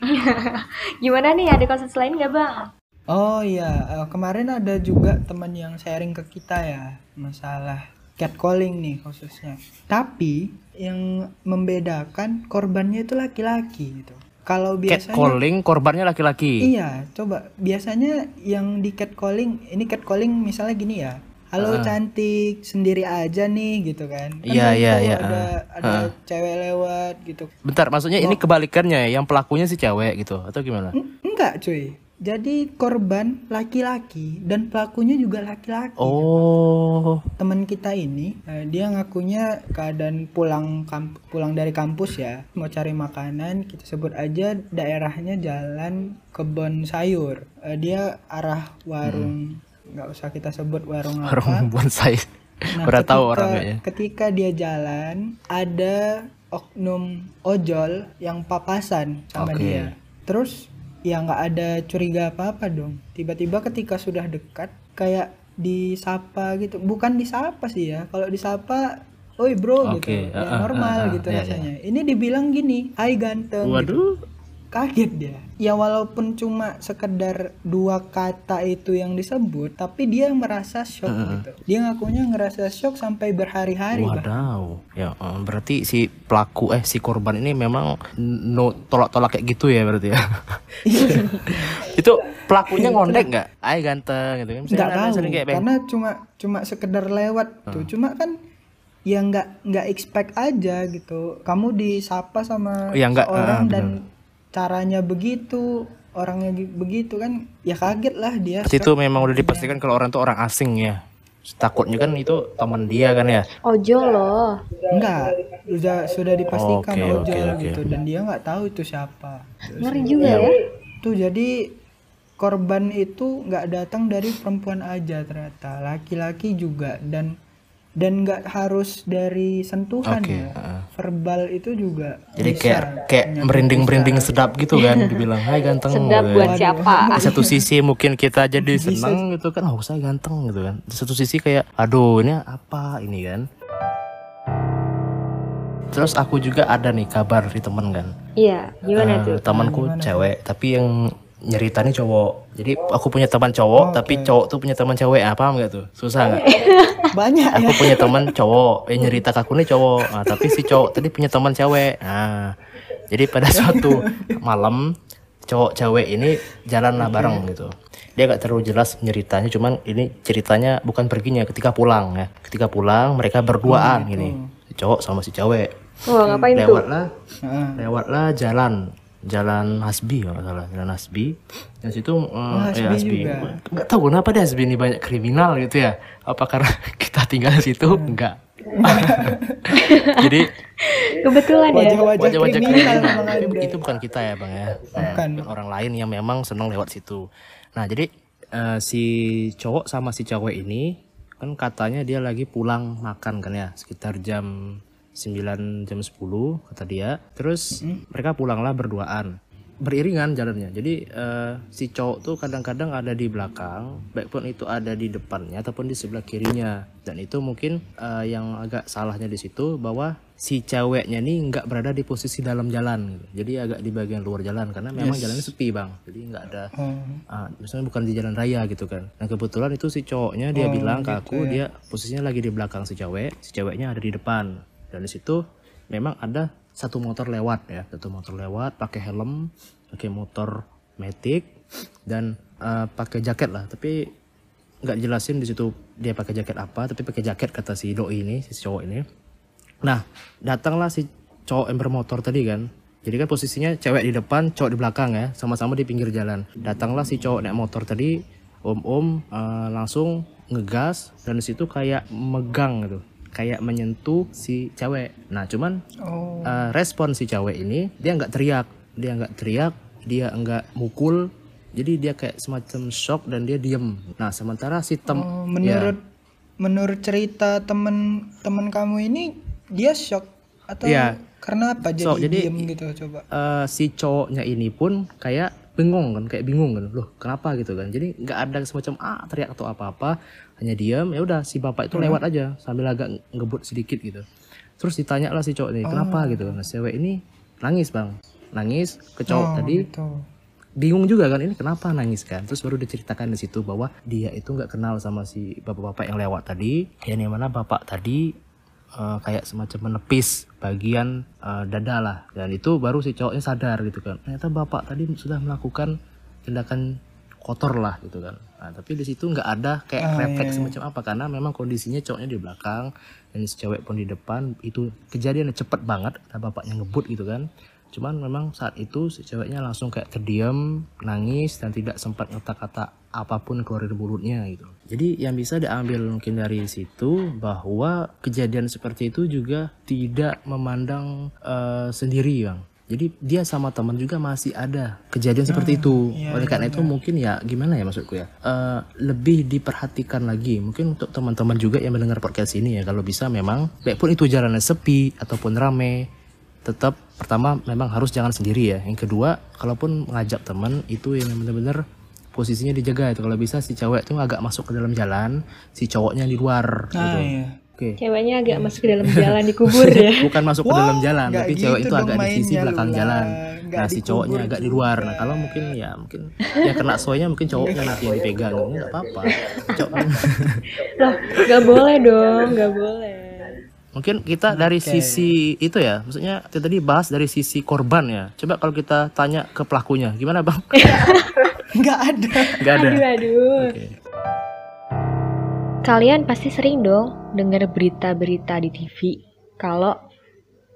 Gimana nih ada kasus lain nggak bang? Oh iya, eh, kemarin ada juga teman yang sharing ke kita ya masalah catcalling nih khususnya. Tapi yang membedakan korbannya itu laki-laki gitu. Kalau biasanya Catcalling korbannya laki-laki. Iya, coba biasanya yang di catcalling, ini catcalling misalnya gini ya. Halo cantik, sendiri aja nih gitu kan. Kan Iya, iya, iya, Ada ah. ada cewek lewat gitu. Bentar, maksudnya ini kebalikannya ya, yang pelakunya si cewek gitu atau gimana? En- Enggak, cuy. Jadi korban laki-laki dan pelakunya juga laki-laki. Oh, Teman kita ini, eh, dia ngakunya keadaan pulang kamp- pulang dari kampus ya, mau cari makanan, kita sebut aja daerahnya jalan kebon sayur. Eh, dia arah warung, nggak usah kita sebut warung apa. warung bonsai. Nah, Udah tahu ketika- orang kayaknya. Ketika dia jalan, ada oknum ojol yang papasan sama Oke. dia. Terus ya nggak ada curiga apa-apa dong. Tiba-tiba ketika sudah dekat, kayak disapa gitu. Bukan disapa sih ya. Kalau disapa, oi bro gitu. Oke, Ya, normal ah, ah, gitu iya, rasanya. Ini dibilang gini, hai ganteng. gitu Waduh, kaget dia. Ya walaupun cuma sekedar dua kata itu yang disebut, tapi dia merasa shock gitu. Dia ngakunya ngerasa shock sampai berhari-hari. Bah. wadaw. Ya, eh, berarti si pelaku eh si korban ini memang no tolak-tolak kayak gitu ya berarti ya. itu pelakunya ngondek nggak? Ay ganteng gitu kan. Nggak tahu, kayak karena cuma cuma sekedar lewat tuh. Cuma kan ya nggak nggak expect aja gitu. Kamu disapa sama Ya, nggak, orang ah, dan caranya begitu, orangnya gi- begitu kan, ya kaget lah dia. Berarti itu memang udah dipastikan kalau orang itu orang asing ya. Takutnya kan itu teman dia kan ya. Ojo loh. Enggak, sudah sudah dipastikan Oke, ojol oke, oke. gitu dan dia nggak tahu itu siapa. Ngeri juga ya. Tuh jadi korban itu nggak datang dari perempuan aja ternyata, laki-laki juga dan dan nggak harus dari sentuhan Oke, ya. Verbal itu juga Jadi bisa kayak kayak menyakiti merinding-merinding secara- sedap gitu kan dibilang hai ganteng Sedap gitu buat kan. siapa? Di satu sisi mungkin kita jadi senang gitu kan oh saya ganteng gitu kan di satu sisi kayak aduh ini apa ini kan terus aku juga ada nih kabar dari temen kan Iya, gimana Eh, tuh? temanku cewek tapi yang nyeritanya cowok. Jadi aku punya teman cowok tapi cowok tuh punya teman cewek. Ah, paham gak tuh? Susah nggak? Banyak ya. aku punya teman cowok yang nyerita ke aku nih cowok. Nah, tapi si cowok tadi punya teman cewek. Nah jadi pada suatu malam cowok cewek ini jalan lah bareng gitu. Dia gak terlalu jelas nyeritanya cuman ini ceritanya bukan perginya ketika pulang ya. Ketika pulang mereka berduaan gini. Si cowok sama si cewek. Wah, ngapain tuh? lewatlah Heeh. lewatlah jalan jalan Hasbi kalau salah. Jalan Hasbi. Dan situ eh, Hasbi ya, Hasbi juga. nggak tahu kenapa di Hasbi ini banyak kriminal gitu ya. Apa karena kita tinggal di situ? Enggak jadi Kebetulan ya. Wajah-wajah wajah-wajah kriminal kriminal. tapi itu bukan kita ya bang ya. Bukan. Eh, orang lain yang memang senang lewat situ. Nah jadi eh, si cowok sama si cewek ini kan katanya dia lagi pulang makan kan ya sekitar jam 9 jam 10 kata dia. Terus mereka pulanglah berduaan. Beriringan jalannya. Jadi eh, si cowok tuh kadang-kadang ada di belakang baik pun itu ada di depannya ataupun di sebelah kirinya. Dan itu mungkin eh, yang agak salahnya di situ bahwa si ceweknya nih nggak berada di posisi dalam jalan. Gitu. jadi agak di bagian luar jalan karena memang jalannya sepi bang. Jadi nggak ada Oh. ah, misalnya bukan di jalan raya gitu kan. Nah kebetulan itu si cowoknya dia bilang ke aku dia posisinya lagi di belakang si cewek si ceweknya ada di depan dan di situ memang ada satu motor lewat ya satu motor lewat pakai helm pakai motor matic dan eh, pakai jaket lah tapi nggak jelasin di situ dia pakai jaket apa tapi pakai jaket kata si doi ini si cowok ini Nah, datanglah si cowok yang bermotor tadi kan. Jadi kan posisinya cewek di depan, cowok di belakang ya, sama-sama di pinggir jalan. Datanglah si cowok naik motor tadi, om-om eh, langsung ngegas dan di situ kayak megang gitu, kayak menyentuh si cewek. Nah, cuman Oh. eh, respon si cewek ini dia nggak teriak, dia nggak teriak, dia nggak mukul. Jadi dia kayak semacam shock dan dia diem. Nah, sementara si tem Oh, menurut menurut cerita temen temen kamu ini dia shock atau Iya. karena apa jadi, So, jadi- diem gitu coba eh, si cowoknya ini pun kayak bingung kan kayak bingung kan loh kenapa gitu kan jadi nggak ada semacam ah teriak atau apa apa hanya diam ya udah si bapak itu lewat aja sambil agak ngebut sedikit gitu. Terus ditanya lah si cowok ini kenapa? Gitu. Nah cewek ini nangis bang. Nangis ke cowok Oh, tadi. gitu. bingung juga kan ini kenapa nangis kan? Terus baru diceritakan di situ bahwa dia itu nggak kenal sama si bapak-bapak yang lewat tadi. Yang mana bapak tadi eh, kayak semacam menepis bagian eh, dada lah. Dan itu baru si cowoknya sadar gitu kan. Ternyata bapak tadi sudah melakukan tindakan kotor lah gitu kan. Nah, tapi di situ nggak ada kayak Ah, refleks iya. semacam apa karena memang kondisinya cowoknya di belakang dan si cewek pun di depan itu kejadiannya cepet banget karena bapaknya ngebut gitu kan. Cuman memang saat itu si ceweknya langsung kayak terdiam nangis dan tidak sempat kata-kata apa pun keluar dari mulutnya gitu. Jadi yang bisa diambil mungkin dari situ bahwa kejadian seperti itu juga tidak memandang eh, sendiri bang jadi dia sama teman juga masih ada kejadian seperti itu. iya, Oleh karena itu mungkin ya gimana ya maksudku ya Eh, lebih diperhatikan lagi mungkin untuk teman-teman juga yang mendengar podcast ini ya kalau bisa memang baik pun itu jalannya sepi ataupun rame tetap pertama memang harus jangan sendiri ya. Yang kedua kalaupun mengajak teman itu yang benar-benar posisinya dijaga itu kalau bisa si cewek itu agak masuk ke dalam jalan si cowoknya di luar Nah, gitu. iya. Oke. Ceweknya agak masuk ke dalam jalan dikubur ya. bukan masuk ke dalam jalan tapi cewek gitu itu dong agak di sisi belakang Lula. jalan Nggak nah si cowoknya agak di luar nah kalau mungkin ya mungkin ya kena soalnya mungkin cowoknya nanti yang dipegang ini nggak apa-apa Cowok- Loh, nggak boleh dong, nggak boleh. mungkin kita dari sisi itu ya maksudnya kita tadi bahas dari sisi korban ya coba kalau kita tanya ke pelakunya gimana bang nggak ada nggak ada Aduh, aduh. Oke. Kalian pasti sering dong dengar berita-berita di TV kalau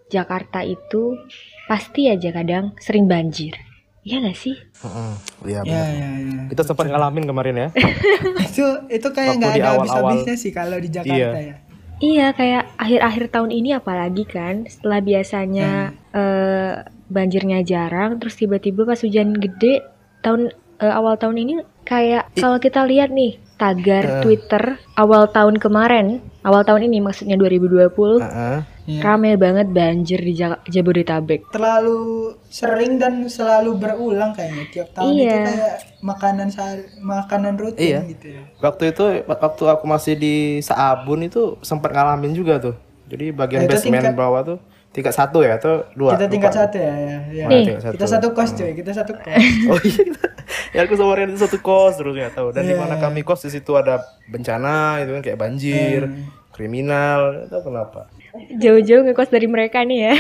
Jakarta itu pasti aja kadang sering banjir. Iya nggak sih? Heeh, Iya ya benar. ya ya Kita sempat ngalamin kemarin ya. itu itu kayak Waktu nggak ada habis-habisnya sih kalau di Jakarta Iya. ya Iya, kayak akhir-akhir tahun ini apalagi kan, setelah biasanya eh, banjirnya jarang, terus tiba-tiba pas hujan gede tahun eh, awal tahun ini kayak kalau kita lihat nih tagar Twitter awal tahun kemarin, awal tahun ini maksudnya 2020, Heeh. Iya. rame banget banjir di Ja- Jabodetabek. terlalu sering dan selalu berulang kayaknya tiap tahun itu Iya. kayak makanan sehari, makanan rutin Iya. gitu ya Waktu itu waktu aku masih di Saabun itu sempat ngalamin juga tuh. Jadi bagian Itu basement tingkat- bawah tuh tingkat satu ya atau dua? kita tingkat Lupa. satu ya, ya, ya. Tingkat satu? kita satu kos cuy kita satu kos Oh iya ya aku sama Rian itu satu kos terus nggak tahu. Dan di Iya. mana kami kos di situ ada bencana itu kan kayak banjir, Hmm. kriminal, itu kenapa? Jauh-jauh ngekos dari mereka nih ya.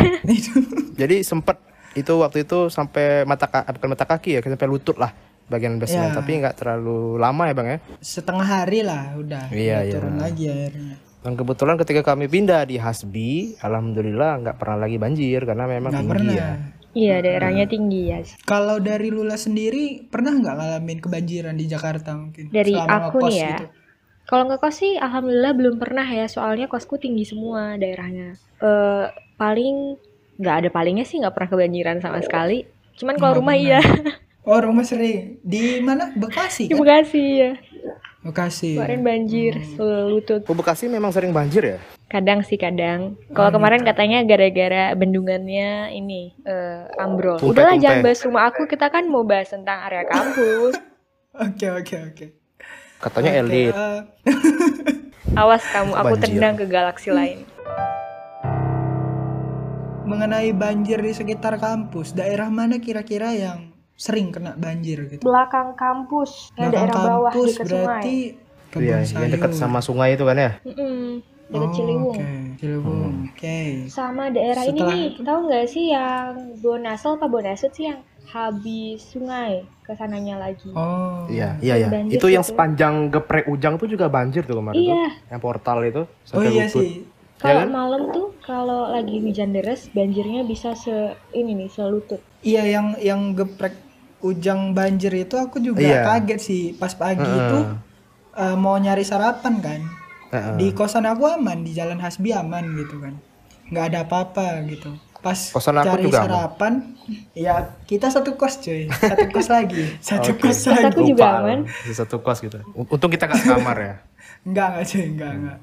Jadi sempat itu waktu itu sampai mata ka- bukan mata kaki ya, sampai lutut lah bagian basement. Ya. Tapi nggak terlalu lama ya bang ya. setengah hari lah udah Iya, iya. turun lagi airnya Dan kebetulan ketika kami pindah di Hasbi, alhamdulillah nggak pernah lagi banjir karena memang nggak tinggi pernah ya. Iya, daerahnya tinggi ya. kalau dari Lula sendiri pernah nggak ngalamin kebanjiran di Jakarta mungkin Dari Selama aku nih ya. gitu. Kalau ngekos sih alhamdulillah belum pernah ya, soalnya kosku tinggi semua daerahnya. Eh paling nggak ada palingnya sih nggak pernah kebanjiran sama sekali. Cuman kalau rumah iya oh rumah sering di mana Bekasi di kan Bekasi ya. Bekasi Kemarin banjir selutut. Oh, Bekasi memang sering banjir ya? Kadang sih kadang. Kalau kemarin katanya gara-gara bendungannya ini eh, ambrol. Tumpe, Udahlah tumpe. jangan bahas rumah aku, kita kan mau bahas tentang area kampus. oke oke oke Katanya Oke, elit. eh, Awas kamu, aku Banjir. tendang ke galaksi lain. mengenai banjir di sekitar kampus daerah mana kira-kira yang sering kena banjir gitu Belakang kampus, ya Belakang daerah bawah kampus dekat berarti kebun Iya, sayur yang dekat sama sungai itu kan ya? Mm-mm, dekat Oh, Ciliwung. oke Ciliwung oke Sama daerah Setelah ini nih, itu? tahu nggak sih yang Bonasel apa Bonasut sih yang habis sungai ke sananya lagi? oh Iya, iya, iya. Banjir Itu yang gitu. sepanjang geprek ujang tuh juga banjir tuh kemarin tuh. Iya, Yang portal itu oh sampai iya sih kalau kan? malam tuh kalau lagi hujan deras banjirnya bisa se ini nih selutut. Iya yang yang geprek ujang banjir itu aku juga Iya. kaget sih pas pagi itu eh, mau nyari sarapan kan Heeh. di kosan aku aman di jalan Hasbi aman gitu kan nggak ada apa-apa gitu pas Kosan aku cari juga aman. sarapan ya kita satu kos cuy satu kos lagi satu kos Kos lagi aku juga aman. Di satu kos gitu. Untung kita gak kamar ya. Enggak, enggak cuy, enggak, enggak.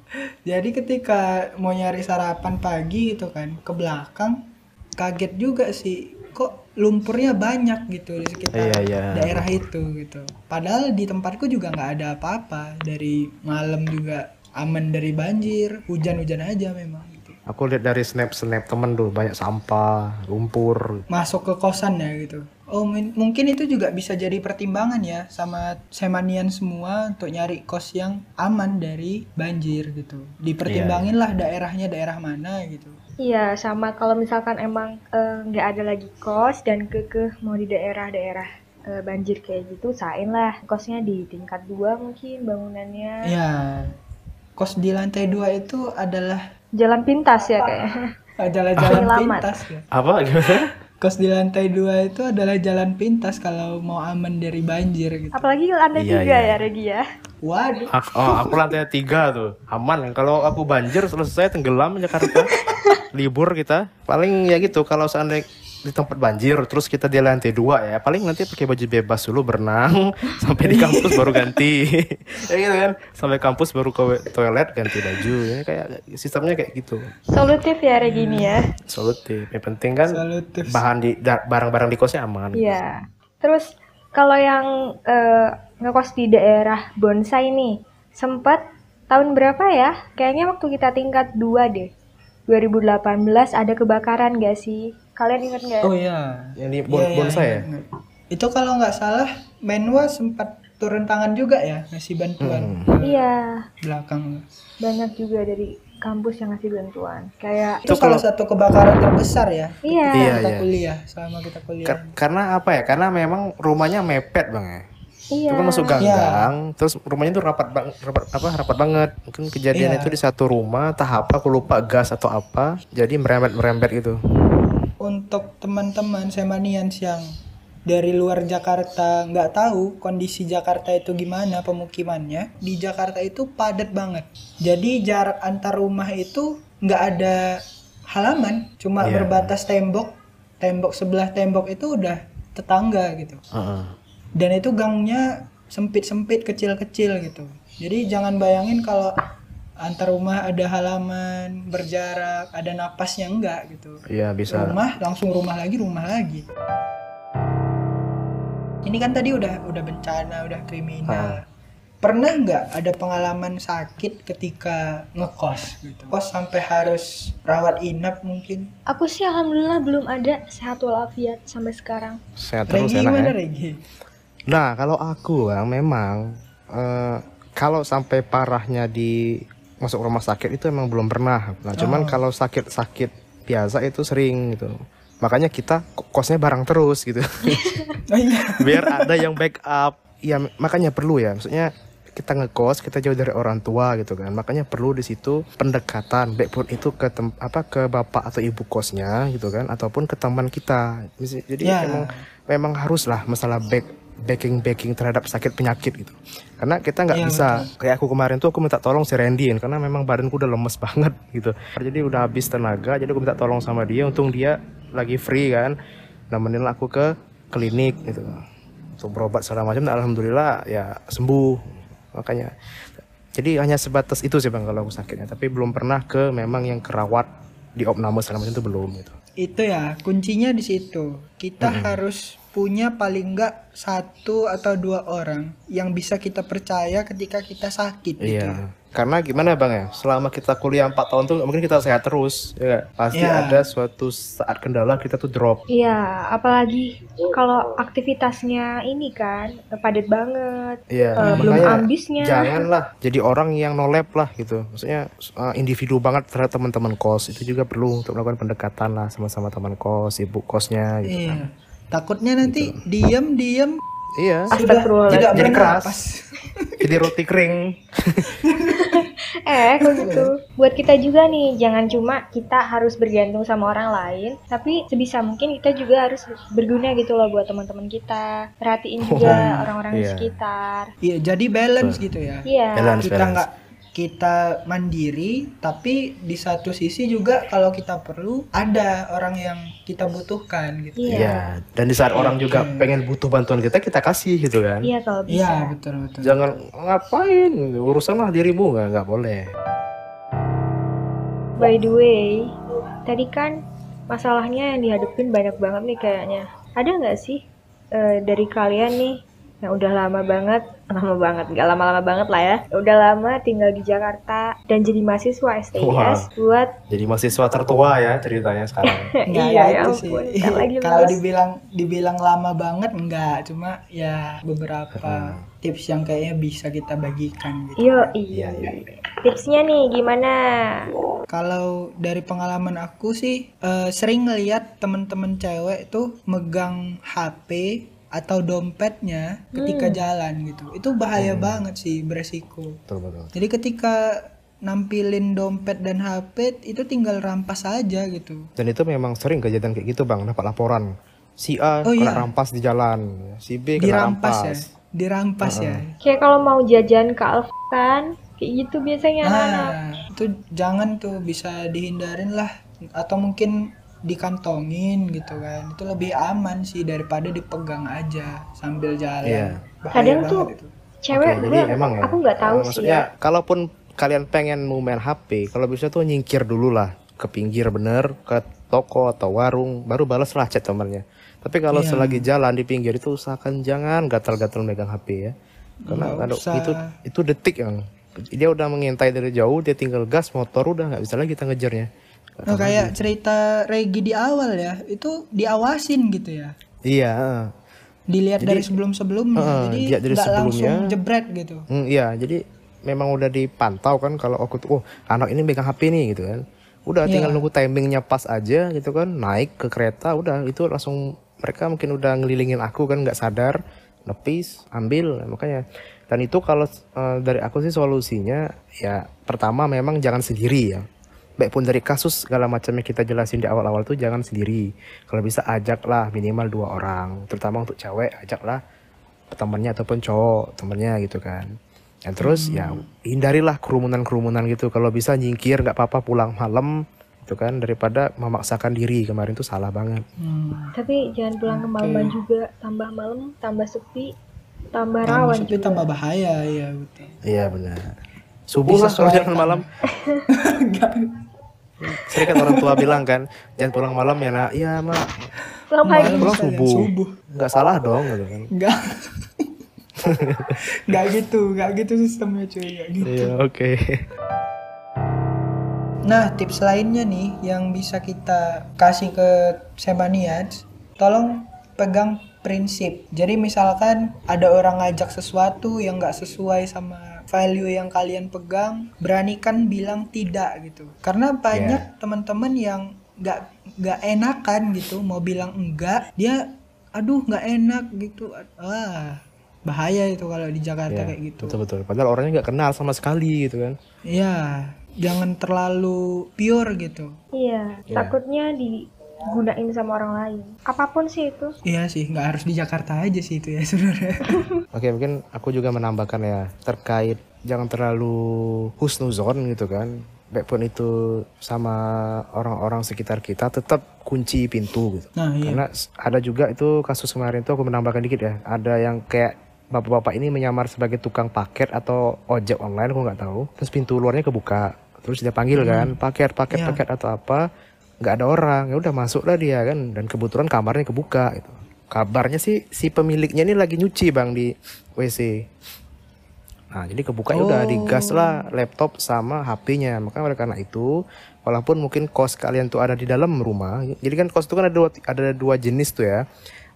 Jadi ketika mau nyari sarapan pagi gitu kan, ke belakang, kaget juga sih, kok lumpurnya banyak gitu di sekitar Iya, iya. daerah itu gitu. Padahal di tempatku juga nggak ada apa-apa, dari malam juga aman dari banjir, hujan-hujan aja memang gitu. Aku lihat dari snap-snap temen tuh banyak sampah, lumpur. Masuk ke kosan ya gitu. Oh, mungkin itu juga bisa jadi pertimbangan ya sama Semanian semua untuk nyari kos yang aman dari banjir gitu. Dipertimbangin lah daerahnya daerah mana gitu. Iya, sama kalau misalkan emang eh, nggak ada lagi kos dan kekeh mau di daerah-daerah eh, banjir kayak gitu, usahain lah kosnya di tingkat dua mungkin bangunannya. Ya, kos di lantai dua itu adalah Jalan pintas ya kayaknya. adalah jalan Penyelamat. pintas ya. Apa gimana? Kos di lantai dua itu adalah jalan pintas kalau mau aman dari banjir gitu. Apalagi lantai Iya, tiga iya. ya Regi ya. Waduh. Aku, oh, aku lantai tiga tuh aman kalau aku banjir selesai tenggelam Jakarta libur kita paling ya gitu kalau seandainya di tempat banjir terus kita di lantai dua ya paling nanti pakai baju bebas dulu berenang sampai di kampus baru ganti ya gitu kan sampai kampus baru ke toilet ganti baju ya kayak sistemnya kayak gitu Solutif ya Regi ini ya. solutif yang penting kan Solutif. bahan di barang-barang di kosnya aman Iya. Terus kalau yang eh, ngekos di daerah Bonsai nih, sempat tahun berapa ya? Kayaknya waktu kita tingkat 2 deh. 2018 ada kebakaran gak sih? Kalian inget nggak? Oh iya. yang di Iya, bon- iya, bonsai ya ingat, ingat. Itu kalau nggak salah Menwa sempat turun tangan juga ya ngasih bantuan Hmm. Iya, belakang. banyak juga dari kampus yang ngasih bantuan. Kayak Itu salah satu kebakaran terbesar ya. iya, Iya, kita iya. kuliah selama kita kuliah. Kar- karena apa ya karena memang rumahnya mepet bang ya iya. Itu kan masuk gang-gang, terus rumahnya tuh rapat bang, rapat apa rapat banget. Mungkin kejadian Iya. itu di satu rumah, tahap apa aku lupa gas atau apa, jadi merembet-merembet gitu. Untuk teman-teman Semanians yang dari luar Jakarta nggak tahu kondisi Jakarta itu gimana pemukimannya, di Jakarta itu padat banget. Jadi jarak antar rumah itu nggak ada halaman, cuma Iya. berbatas tembok. Tembok sebelah tembok itu udah tetangga gitu. Heeh. Dan itu gangnya sempit-sempit kecil-kecil gitu. Jadi jangan bayangin kalau antar rumah ada halaman berjarak ada napasnya enggak gitu. Iya bisa. rumah langsung rumah lagi rumah lagi. Ini kan tadi udah udah bencana udah kriminal. Pernah nggak ada pengalaman sakit ketika ngekos gitu? Kos sampai harus rawat inap mungkin? Aku sih alhamdulillah belum ada sehat walafiat sampai sekarang. Sehat terus Regi enak gimana ya. Regi Nah kalau aku bang memang eh, kalau sampai parahnya di masuk rumah sakit itu emang belum pernah. Nah cuman kalau sakit-sakit biasa itu sering gitu. Makanya kita ko- kosnya bareng terus gitu. oh iya biar ada yang backup ya makanya perlu ya maksudnya kita ngekos kita jauh dari orang tua gitu kan makanya perlu di situ pendekatan backbone itu ke tem- apa ke bapak atau ibu kosnya gitu kan ataupun ke teman kita Jadi- Ya. memang memang haruslah masalah back backing backing terhadap sakit penyakit gitu. Karena kita nggak Iya, bisa kayak aku kemarin tuh aku minta tolong si Randy karena memang badanku udah lemes banget gitu. Jadi udah habis tenaga jadi aku minta tolong sama dia untung dia lagi free kan nemenin aku ke klinik gitu. Untuk berobat segala macam dan alhamdulillah ya sembuh. Makanya jadi hanya sebatas itu sih bang kalau aku sakitnya. Tapi belum pernah ke memang yang kerawat di opname segala macam itu belum gitu. Itu ya kuncinya di situ. Kita harus punya paling enggak satu atau dua orang yang bisa kita percaya ketika kita sakit gitu. Iya. Karena gimana bang ya, selama kita kuliah 4 tahun tuh mungkin kita sehat terus, ya? Pasti Iya. ada suatu saat kendala kita tuh drop. Iya, apalagi kalau aktivitasnya ini kan padat banget. Iya. Eh, belum makanya ambisnya. Janganlah jadi orang yang nolep lah gitu. Maksudnya uh, individu banget terhadap teman-teman kos itu juga perlu untuk melakukan pendekatan lah sama-sama teman kos, ibu kosnya gitu. Iya. Takutnya nanti diam-diam Iya. sudah tidak Jadi keras. jadi roti kering. Eh, kok gitu. Buat kita juga nih, jangan cuma kita harus bergantung sama orang lain, tapi sebisa mungkin kita juga harus berguna gitu loh buat teman-teman kita. Perhatiin juga orang-orang di iya. sekitar. Iya, jadi balance gitu ya. Iya. Balance, Kita balance. nggak kita mandiri, tapi di satu sisi juga kalau kita perlu ada orang yang kita butuhkan gitu. Iya. Iya. Dan di saat orang juga pengen butuh bantuan kita, kita kasih gitu kan. Iya kalau Iya, bisa. betul betul. Jangan ngapain, urusanlah dirimu nggak nggak boleh. By the way, tadi kan masalahnya yang dihadapin banyak banget nih kayaknya. Ada nggak sih eh, dari kalian nih yang udah lama banget, lama banget, nggak lama-lama banget lah ya. Udah lama tinggal di Jakarta dan jadi mahasiswa STIS Wah. buat Jadi mahasiswa tertua ya ceritanya sekarang. Enggak iya ya ya itu ampun, sih. lagi Kalau dibilang dibilang lama banget enggak, cuma ya beberapa tips yang kayaknya bisa kita bagikan gitu. Yo, Iya, iya. iya. Tipsnya nih gimana? Kalau dari pengalaman aku sih eh, sering ngeliat temen-temen cewek tuh megang HP atau dompetnya ketika jalan gitu. Itu bahaya banget sih beresiko. Betul betul. Jadi ketika nampilin dompet dan HP itu tinggal rampas aja gitu. Dan itu memang sering kejadian kayak gitu bang, dapat laporan. Si A Oh, kena iya. rampas di jalan, si B kena Dirampas ya. rampas. Dirampas ya. Kayak kalau mau jajan ke Alf kan, kayak gitu biasanya anak-anak. Nah, itu jangan tuh bisa dihindarin lah atau mungkin dikantongin gitu kan. Itu lebih aman sih daripada dipegang aja sambil jalan. Iya. Bahaya Kadang tuh itu. Cewek Oke, gue, jadi emang ya. aku nggak tahu eh, sih Maksudnya ya. kalaupun kalian pengen mau main HP, kalau bisa tuh nyingkir dulu lah ke pinggir bener, ke toko atau warung, baru balas lah chat temannya. Tapi kalau Iya. selagi jalan di pinggir itu usahakan jangan gatal-gatal megang HP ya. Karena kalau usah. itu itu detik yang dia udah mengintai dari jauh, dia tinggal gas motor udah nggak bisa lagi kita ngejarnya. Nah, kayak cerita Regi di awal ya, itu diawasin gitu ya. Iya. Dilihat dari sebelum-sebelumnya. Heeh, Jadi dari langsung sebelumnya. jebret gitu. Hmm, iya, jadi memang udah dipantau kan kalau aku tuh, oh anak ini megang HP nih gitu kan. Udah Iya. tinggal nunggu timingnya pas aja gitu kan, naik ke kereta, udah itu langsung mereka mungkin udah ngelilingin aku kan nggak sadar, nepis, ambil, makanya. Dan itu kalau eh, dari aku sih solusinya ya pertama memang jangan sendiri ya. Baik pun dari kasus segala macam yang kita jelasin di awal-awal tuh jangan sendiri. Kalau bisa ajaklah minimal dua orang, terutama untuk cewek ajaklah temannya ataupun cowok temennya gitu kan. Dan terus ya hindarilah kerumunan-kerumunan gitu. Kalau bisa nyingkir nggak apa-apa pulang malam gitu kan. Daripada memaksakan diri kemarin tuh salah banget. Hmm. Tapi jangan pulang kemalaman juga, tambah malam, tambah sepi, tambah Tambah rawan sepi, juga. tambah bahaya ya betul. iya benar. Subuh lah kalau jalan malam sering kan orang tua bilang kan jangan pulang malam ya nak iya mak Pulang pagi. pulang subuh subuh. nggak salah dong gitu kan Enggak. Enggak gitu, enggak gitu sistemnya cuy, enggak gitu. iya oke Nah, tips lainnya nih yang bisa kita kasih ke Semaniads, tolong pegang prinsip. Jadi misalkan ada orang ngajak sesuatu yang nggak sesuai sama value yang kalian pegang, beranikan bilang tidak gitu. Karena banyak teman-teman yang nggak nggak enakan gitu, mau bilang enggak, dia aduh nggak enak gitu. Ah, bahaya itu kalau di Jakarta Iya, kayak gitu. betul betul padahal orangnya nggak kenal sama sekali gitu kan Iya, jangan terlalu pure gitu. Iya, takutnya digunain sama orang lain. Apa pun sih itu. Iya sih, nggak harus di Jakarta aja sih itu ya sebenarnya. Oke mungkin aku juga menambahkan ya terkait jangan terlalu husnuzon gitu kan. Baik pun itu sama orang-orang sekitar kita tetap kunci pintu gitu. Nah iya. Karena ada juga itu kasus kemarin tuh aku menambahkan dikit ya. Ada yang kayak bapak-bapak ini menyamar sebagai tukang paket atau ojek online aku nggak tahu. Terus pintu luarnya kebuka. Terus dia panggil kan paket paket Iya. paket atau apa. Nggak ada orang ya udah masuklah dia kan dan kebetulan kamarnya kebuka gitu. Kabarnya sih si pemiliknya ini lagi nyuci bang di WC. Nah jadi kebuka ya udah digas lah laptop sama HP-nya. Maka oleh karena itu walaupun mungkin kos kalian tuh ada di dalam rumah. Jadi kan kos itu kan ada dua, ada dua jenis tuh ya.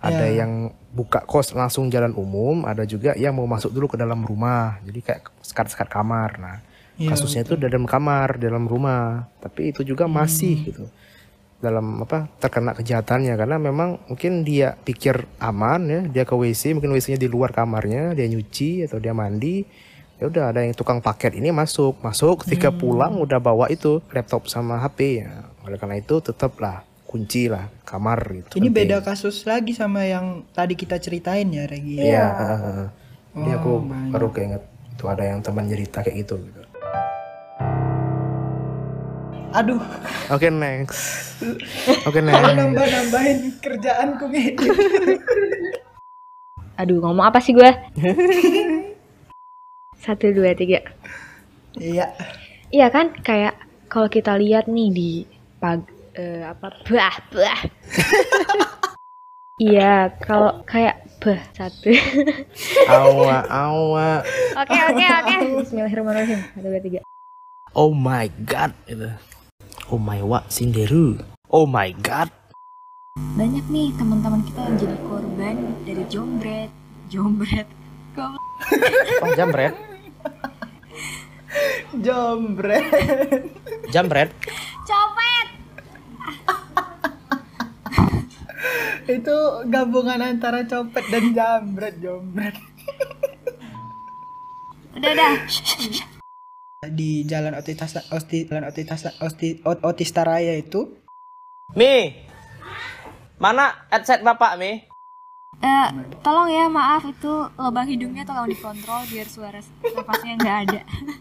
Ada Ya. yang buka kos langsung jalan umum, ada juga yang mau masuk dulu ke dalam rumah. Jadi kayak sekat-sekat kamar. Nah, Iya, kasusnya itu dalam kamar, dalam rumah. Tapi itu juga masih Hmm. gitu dalam apa terkena kejahatannya karena memang mungkin dia pikir aman ya dia ke WC mungkin WC-nya di luar kamarnya dia nyuci atau dia mandi ya udah ada yang tukang paket ini masuk masuk ketika Hmm. pulang udah bawa itu laptop sama HP ya oleh karena itu tetaplah kunci lah kamar gitu Ini penting. beda kasus lagi sama yang tadi kita ceritain ya Regi. Iya, heeh. Jadi aku Oh, baru keinget itu ada yang teman cerita kayak gitu. gitu. Aduh, Oke next. Oke kalau next. nambah-nambahin kerjaanku ngedit. Aduh, ngomong apa sih gue? Satu, dua, tiga. Iya. Iya kan, kayak kalau kita lihat nih di pag eh, apa bah bah. Iya, kalau kayak Beh, satu. Awa awa. Oke, oke, oke. Bismillahirrahmanirrahim. Satu, dua, tiga. Oh my god itu. Oh my wa sinderu. Oh my god. Banyak nih teman-teman kita yang jadi korban dari jombret, jombret. Kok Oh jambret. Jombret. Jambret. copet? Itu gabungan antara copet dan jambret, jombret. Udah udah. Di Jalan Otitas Osti Jalan Otitas Osti Ot- Otista Raya itu Mi. Mana headset Bapak, Mi? Eh, tolong ya maaf itu lubang hidungnya tolong dikontrol biar suara nafasnya nggak ada.